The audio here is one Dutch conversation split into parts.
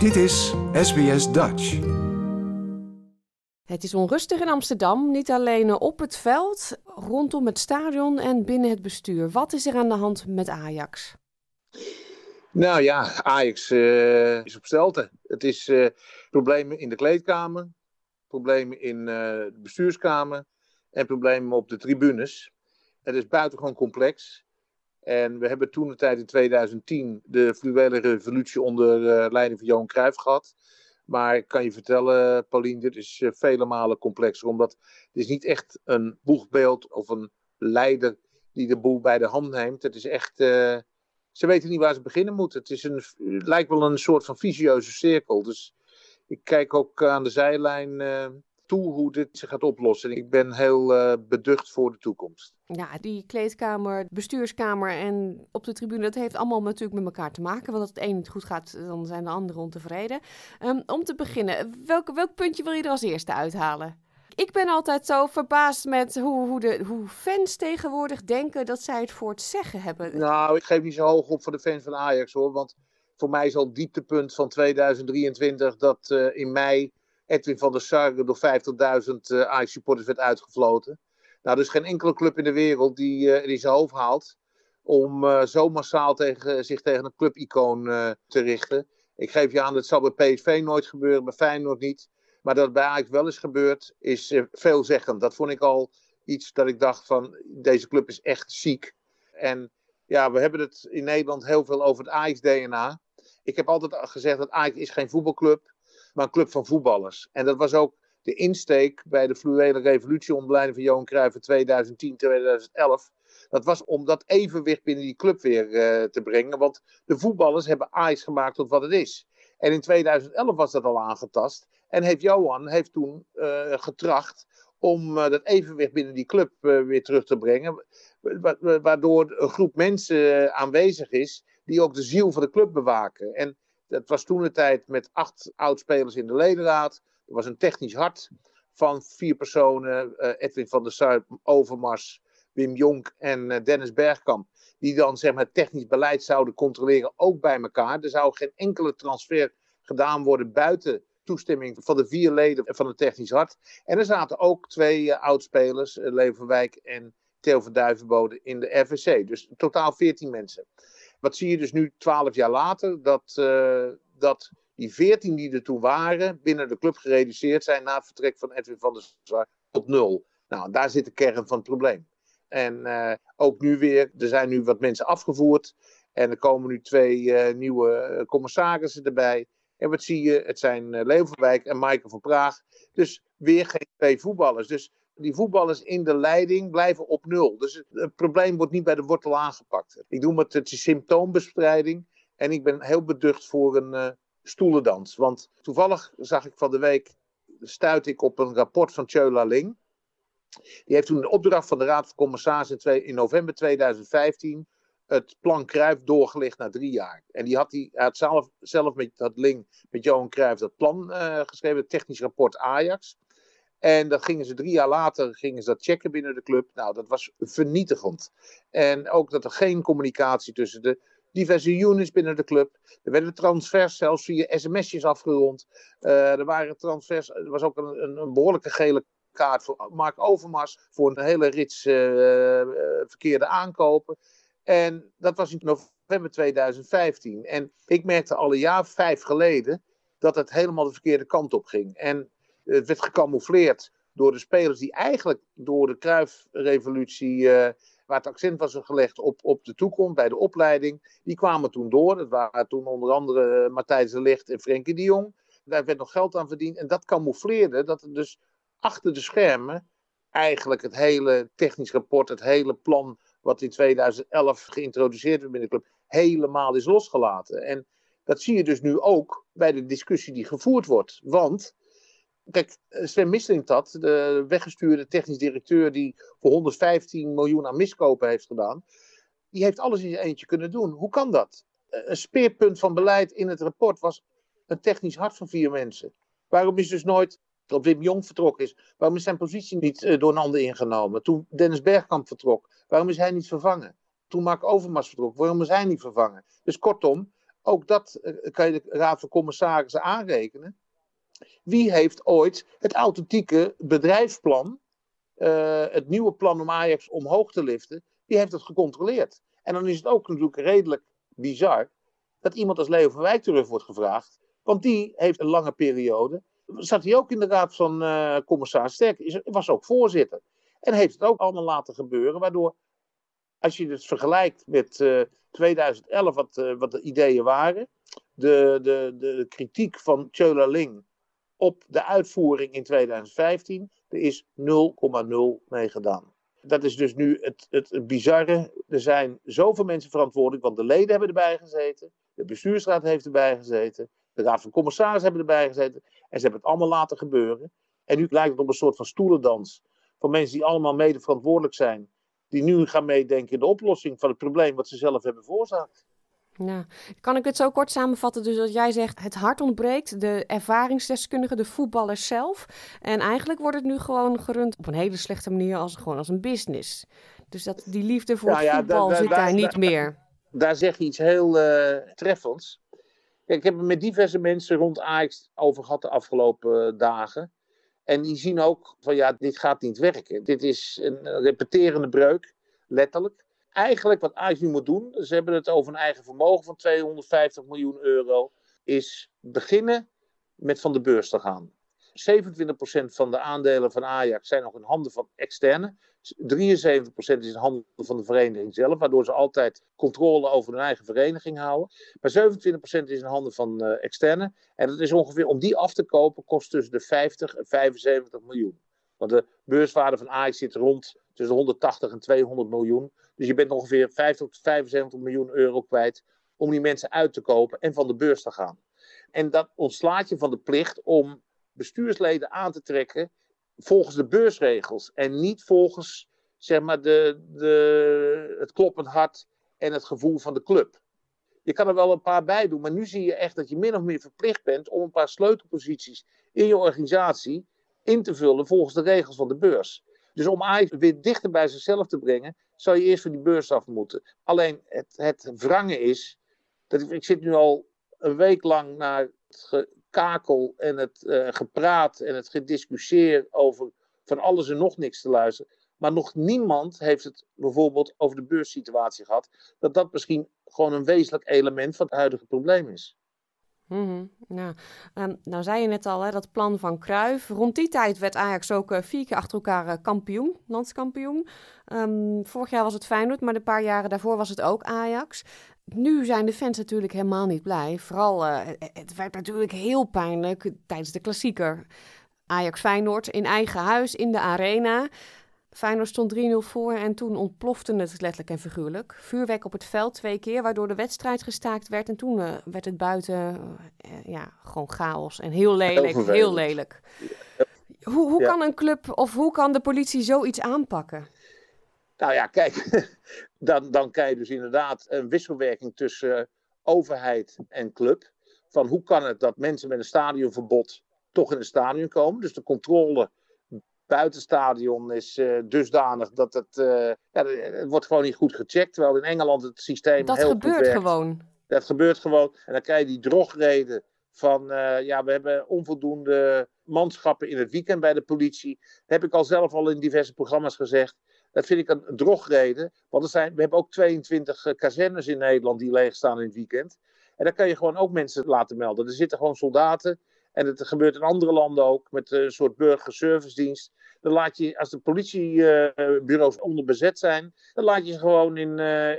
Dit is SBS Dutch. Het is onrustig in Amsterdam, niet alleen op het veld, rondom het stadion en binnen het bestuur. Wat is er aan de hand met Ajax? Nou ja, Ajax uh, is op stelte. Het is uh, problemen in de kleedkamer, problemen in uh, de bestuurskamer en problemen op de tribunes. Het is buitengewoon complex. En we hebben toen de tijd in 2010 de fluwele revolutie onder leiding van Johan Cruijff gehad. Maar ik kan je vertellen, Paulien, dit is vele malen complexer. Omdat het is niet echt een boegbeeld of een leider die de boel bij de hand neemt. Het is echt ze weten niet waar ze beginnen moeten. Het, is een, lijkt wel een soort van visieuze cirkel. Dus ik kijk ook aan de zijlijn toe hoe dit zich gaat oplossen. En ik ben heel uh, beducht voor de toekomst. Ja, die kleedkamer, bestuurskamer en op de tribune, dat heeft allemaal natuurlijk met elkaar te maken. Want als het een niet goed gaat, dan zijn de anderen ontevreden. Um, om te beginnen, welk, welk puntje wil je er als eerste uithalen? Ik ben altijd zo verbaasd met hoe, hoe, de, hoe fans tegenwoordig denken dat zij het voor het zeggen hebben. Nou, ik geef niet zo hoog op voor de fans van Ajax hoor. Want voor mij is al het dieptepunt van 2023 dat uh, in mei Edwin van der Sar door 50.000 uh, Ajax-supporters werd uitgefloten. Nou, er is geen enkele club in de wereld die, uh, die zijn hoofd haalt om uh, zo massaal tegen, zich tegen een clubicoon te richten. Ik geef je aan, dat zal bij PSV nooit gebeuren, bij Feyenoord niet. Maar dat het bij Ajax wel is gebeurd, is veelzeggend. Dat vond ik al iets dat ik dacht van, deze club is echt ziek. En ja, we hebben het in Nederland heel veel over het Ajax-DNA. Ik heb altijd gezegd dat Ajax is geen voetbalclub, maar een club van voetballers. En dat was ook de insteek bij de fluwele revolutie onder leiding van Johan Cruijff in 2010, 2011. Dat was om dat evenwicht binnen die club weer uh, te brengen. Want de voetballers hebben Ajax gemaakt tot wat het is. En in 2011 was dat al aangetast. En heeft Johan heeft toen uh, getracht om uh, dat evenwicht binnen die club weer terug te brengen. Wa waardoor een groep mensen aanwezig is die ook de ziel van de club bewaken. En dat was toen de tijd met acht oudspelers in de ledenraad. Er was een technisch hart van vier personen. Edwin van der Sar, Overmars, Wim Jonk en Dennis Bergkamp. Die dan zeg maar, technisch beleid zouden controleren, ook bij elkaar. Er zou geen enkele transfer gedaan worden buiten toestemming van de vier leden van het technisch hart. En er zaten ook twee uh, oudspelers, Leverwijk en Theo van Duivenbode, in de RVC. Dus totaal 14 mensen. Wat zie je dus nu, 12 jaar later, dat, uh, dat die 14 die er toen waren, binnen de club gereduceerd zijn na het vertrek van Edwin van der Sar tot nul. Nou, daar zit de kern van het probleem. En ook nu weer, er zijn nu wat mensen afgevoerd. En er komen nu twee nieuwe commissarissen erbij. En wat zie je? Het zijn Leeuwenwijk en Maaike van Praag. Dus weer geen twee voetballers. Dus die voetballers in de leiding blijven op nul. Dus het, probleem wordt niet bij de wortel aangepakt. Ik noem het, het symptoombestrijding. En ik ben heel beducht voor een uh, stoelendans. Want toevallig zag ik van de week, stuit ik op een rapport van Tjöla Ling. Die heeft toen een opdracht van de Raad van Commissarissen in november 2015 het plan Cruijff doorgelicht na drie jaar. En die had, die, zelf, met dat link met Johan Cruijff dat plan uh, geschreven, het technisch rapport Ajax. En dat gingen ze drie jaar later gingen ze dat checken binnen de club. Nou, dat was vernietigend. En ook dat er geen communicatie tussen de diverse units binnen de club. Er werden transfers zelfs via sms'jes afgerond. Uh, er waren transfers, er was ook een, een, behoorlijke gele kaart voor Mark Overmars voor een hele rits uh, verkeerde aankopen. En dat was in november 2015. En ik merkte al een jaar vijf geleden dat het helemaal de verkeerde kant op ging. En het werd gecamoufleerd door de spelers die eigenlijk door de Kruifrevolutie, uh, waar het accent was gelegd op, op de toekomst, bij de opleiding, die kwamen toen door. Dat waren toen onder andere Matthijs de Ligt en Frenkie de Jong. Daar werd nog geld aan verdiend. En dat camoufleerde dat er dus achter de schermen eigenlijk het hele technisch rapport, het hele plan wat in 2011 geïntroduceerd werd binnen de club, helemaal is losgelaten. En dat zie je dus nu ook bij de discussie die gevoerd wordt. Want, kijk, Sven Mislintat, de weggestuurde technisch directeur die voor 115 miljoen aan miskopen heeft gedaan, die heeft alles in zijn eentje kunnen doen. Hoe kan dat? Een speerpunt van beleid in het rapport was een technisch hart van vier mensen. Waarom is dus nooit dat Wim Jong vertrokken is. Waarom is zijn positie niet uh, door een ander ingenomen? Toen Dennis Bergkamp vertrok, waarom is hij niet vervangen? Toen Mark Overmars vertrok, waarom is hij niet vervangen? Dus kortom, ook dat eh, kan je de Raad van Commissarissen aanrekenen. Wie heeft ooit het authentieke bedrijfsplan, uh, het nieuwe plan om Ajax omhoog te liften, wie heeft het gecontroleerd? En dan is het ook natuurlijk redelijk bizar dat iemand als Leo van Wijk terug wordt gevraagd. Want die heeft een lange periode. Zat hij ook in de raad van uh, commissaris Sterk, was ook voorzitter. En heeft het ook allemaal laten gebeuren, waardoor als je het vergelijkt met uh, 2011, wat, uh, wat de ideeën waren, de, de, de kritiek van Chola Ling op de uitvoering in 2015, er is 0,0 mee gedaan. Dat is dus nu het, het, bizarre. Er zijn zoveel mensen verantwoordelijk, want de leden hebben erbij gezeten, de bestuursraad heeft erbij gezeten, de raad van commissarissen hebben erbij gezeten, en ze hebben het allemaal laten gebeuren. En nu lijkt het op een soort van stoelendans van mensen die allemaal mede verantwoordelijk zijn die nu gaan meedenken in de oplossing van het probleem wat ze zelf hebben veroorzaakt. Ja, kan ik het zo kort samenvatten? Dus dat jij zegt, het hart ontbreekt, de ervaringsdeskundigen, de voetballers zelf. En eigenlijk wordt het nu gewoon gerund op een hele slechte manier als, gewoon als een business. Dus dat, die liefde voor nou ja, voetbal da, da, zit da, daar niet meer. Daar zeg je iets heel uh, treffends. Kijk, ik heb het met diverse mensen rond Ajax over gehad de afgelopen uh, dagen. En die zien ook van ja, dit gaat niet werken. Dit is een repeterende breuk, letterlijk. Eigenlijk wat Ajax nu moet doen, ze hebben het over een eigen vermogen van 250 miljoen euro, is beginnen met van de beurs te gaan. 27% van de aandelen van Ajax zijn nog in handen van externe. 73% is in handen van de vereniging zelf, waardoor ze altijd controle over hun eigen vereniging houden. Maar 27% is in handen van uh, externe. En dat is ongeveer, om die af te kopen, kost tussen de 50 en 75 miljoen. Want de beurswaarde van Ajax zit rond tussen de 180 en 200 miljoen. Dus je bent ongeveer 50 tot 75 miljoen euro kwijt om die mensen uit te kopen en van de beurs te gaan. En dat ontslaat je van de plicht om bestuursleden aan te trekken volgens de beursregels en niet volgens zeg maar, de, de, het kloppend hart en het gevoel van de club. Je kan er wel een paar bij doen, maar nu zie je echt dat je min of meer verplicht bent om een paar sleutelposities in je organisatie in te vullen volgens de regels van de beurs. Dus om Ajax weer dichter bij zichzelf te brengen, zou je eerst van die beurs af moeten. Alleen het, het wrangen is, dat ik, zit nu al een week lang naar het kakel en het uh, gepraat en het gediscussieer over van alles en nog niks te luisteren. Maar nog niemand heeft het bijvoorbeeld over de beurssituatie gehad. Dat dat misschien gewoon een wezenlijk element van het huidige probleem is. Mm ja. um, nou zei je net al, hè, dat plan van Cruijff. Rond die tijd werd Ajax ook uh, vier keer achter elkaar uh, kampioen, landskampioen. Um, vorig jaar was het Feyenoord, maar de paar jaren daarvoor was het ook Ajax nu zijn de fans natuurlijk helemaal niet blij. Vooral, uh, het werd natuurlijk heel pijnlijk tijdens de klassieker. Ajax Feyenoord in eigen huis in de arena. Feyenoord stond 3-0 voor en toen ontplofte het letterlijk en figuurlijk. Vuurwerk op het veld twee keer, waardoor de wedstrijd gestaakt werd. En toen uh, werd het buiten uh, ja, gewoon chaos en heel lelijk. Heel, heel lelijk. Hoe, hoe ja. kan een club of hoe kan de politie zoiets aanpakken? Nou ja, kijk, dan, dan krijg je dus inderdaad een wisselwerking tussen uh, overheid en club. Van hoe kan het dat mensen met een stadionverbod toch in het stadion komen? Dus de controle buiten stadion is uh, dusdanig dat het, uh, ja, het wordt gewoon niet goed gecheckt. Terwijl in Engeland het systeem dat heel gebeurt goed werkt. gewoon. Dat gebeurt gewoon. En dan krijg je die drogreden van ja, we hebben onvoldoende manschappen in het weekend bij de politie. Dat heb ik al zelf al in diverse programma's gezegd. Dat vind ik een drogreden. Want er zijn, we hebben ook 22 uh, kazernes in Nederland die leeg staan in het weekend. En dan kan je gewoon ook mensen laten melden. Er zitten gewoon soldaten. En het gebeurt in andere landen ook. Met een soort burgerservicedienst. Dan laat je, als de politiebureaus onderbezet zijn. Dan laat je ze gewoon in,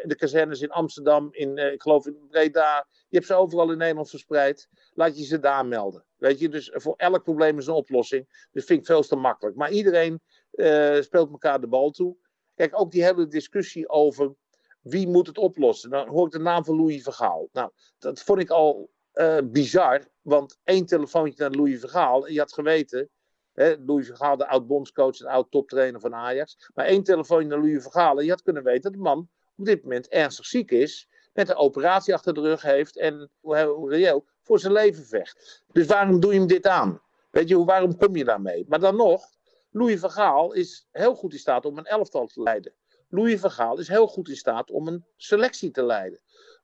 in de kazernes in Amsterdam. In, uh, ik geloof in Breda. Je hebt ze overal in Nederland verspreid. Laat je ze daar melden. Weet je, dus voor elk probleem is een oplossing. Dus vind ik veel te makkelijk. Maar iedereen uh, speelt elkaar de bal toe. Kijk, ook die hele discussie over wie moet het oplossen. Dan hoor ik de naam van Louis Vergaal. Nou, dat vond ik al uh, bizar. Want één telefoontje naar Louis Vergaal. En je had geweten. Hè, Louis Vergaal, de oud-bondscoach en oud-toptrainer van Ajax. Maar één telefoontje naar Louis Vergaal. En je had kunnen weten dat de man op dit moment ernstig ziek is. Met een operatie achter de rug heeft. En hoe reëel voor zijn leven vecht. Dus waarom doe je hem dit aan? Weet je, waarom kom je daarmee? Maar dan nog, Louis van Gaal is heel goed in staat om een elftal te leiden. Louis van Gaal is heel goed in staat om een selectie te leiden.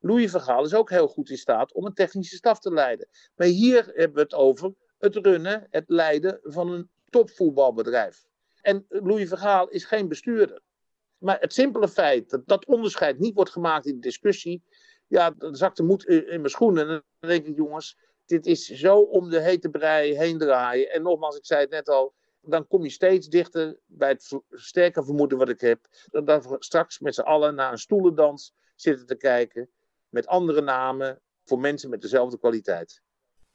Louis Vergaal is ook heel goed in staat om een technische staf te leiden. Maar hier hebben we het over het runnen, het leiden van een topvoetbalbedrijf. En Louis Vergaal is geen bestuurder. Maar het simpele feit dat dat onderscheid niet wordt gemaakt in de discussie, ja, dan zakt de moed in, mijn schoenen. En dan denk ik, jongens, dit is zo om de hete brei heen draaien. En nogmaals, ik zei het net al, dan kom je steeds dichter bij het sterke vermoeden wat ik heb. Dat we straks met z'n allen naar een stoelendans zitten te kijken. Met andere namen voor mensen met dezelfde kwaliteit.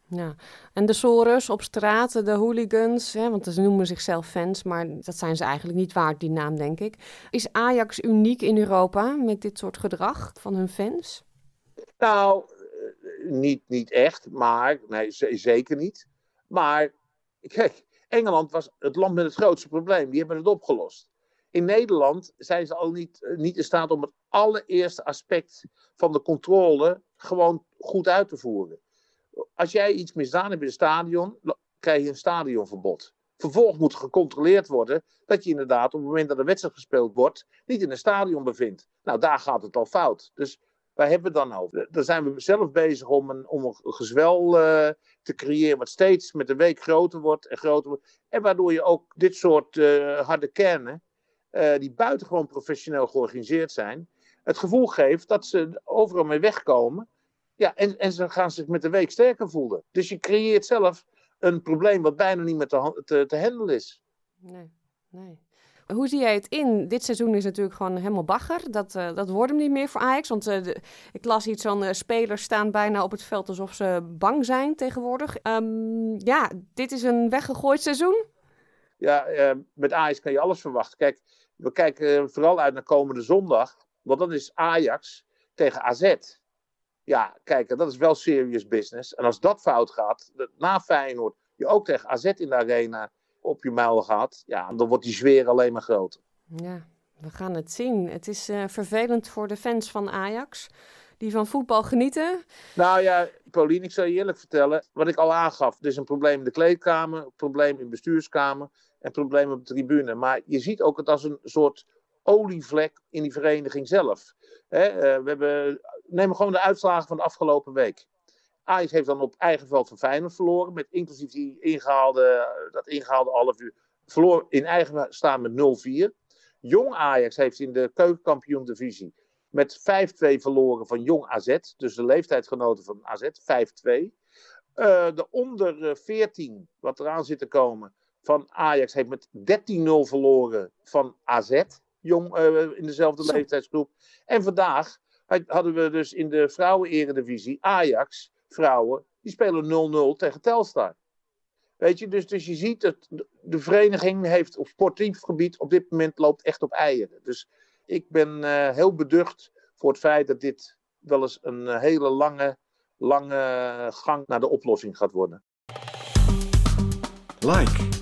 Ja, en de Soros op straat, de hooligans, hè, want ze noemen zichzelf fans, maar dat zijn ze eigenlijk niet waard, die naam, denk ik. Is Ajax uniek in Europa met dit soort gedrag van hun fans? Nou, eh, niet, niet echt, maar nee, zeker niet. Maar kijk, Engeland was het land met het grootste probleem. Die hebben het opgelost. In Nederland zijn ze al niet, eh, niet in staat om het allereerste aspect van de controle gewoon goed uit te voeren. Als jij iets misdaan hebt in een stadion, krijg je een stadionverbod. Vervolgens moet gecontroleerd worden dat je inderdaad op het moment dat de wedstrijd gespeeld wordt, niet in een stadion bevindt. Nou, daar gaat het al fout. Dus waar hebben we het dan over? Daar zijn we zelf bezig om een, om een gezwel uh, te creëren, wat steeds met de week groter wordt en groter wordt. En waardoor je ook dit soort uh, harde kernen, uh, die buitengewoon professioneel georganiseerd zijn, het gevoel geeft dat ze overal mee wegkomen. Ja, en, en ze gaan zich met de week sterker voelen. Dus je creëert zelf een probleem wat bijna niet meer te, te, te handelen is. Nee, nee. Hoe zie jij het in? Dit seizoen is natuurlijk gewoon helemaal bagger. Dat, uh, dat wordt hem niet meer voor Ajax. Want uh, de, ik las iets van spelers staan bijna op het veld alsof ze bang zijn tegenwoordig. Um, ja, dit is een weggegooid seizoen. Ja, met Ajax kan je alles verwachten. Kijk, we kijken vooral uit naar komende zondag. Want dan is Ajax tegen AZ. Ja, kijk, dat is wel serious business. En als dat fout gaat, na Feyenoord, je ook tegen AZ in de arena op je muil gaat, ja, dan wordt die zweer alleen maar groter. Ja, we gaan het zien. Het is uh, vervelend voor de fans van Ajax, die van voetbal genieten. Nou ja, Paulien, ik zal je eerlijk vertellen, wat ik al aangaf. Er is een probleem in de kleedkamer, een probleem in de bestuurskamer en een probleem op de tribune. Maar je ziet ook het als een soort olievlek in die vereniging zelf. He, uh, we hebben, neem gewoon de uitslagen van de afgelopen week. Ajax heeft dan op eigen veld van Feyenoord verloren. Met inclusief die ingehaalde, dat ingehaalde half uur. Verloor in eigen staan met 0-4. Jong Ajax heeft in de keukenkampioen divisie met 5-2 verloren van Jong AZ. Dus de leeftijdsgenoten van AZ, 5-2. Uh, de onder 14, wat eraan zit te komen, van Ajax heeft met 13-0 verloren van AZ. Jong uh, in dezelfde Zo. leeftijdsgroep. En vandaag hadden we dus in de vrouwen-eredivisie Ajax vrouwen, die spelen 0-0 tegen Telstar. Weet je, dus, dus je ziet dat de vereniging heeft op sportief gebied op dit moment loopt echt op eieren. Dus ik ben uh, heel beducht voor het feit dat dit wel eens een uh, hele lange, lange gang naar de oplossing gaat worden. Like,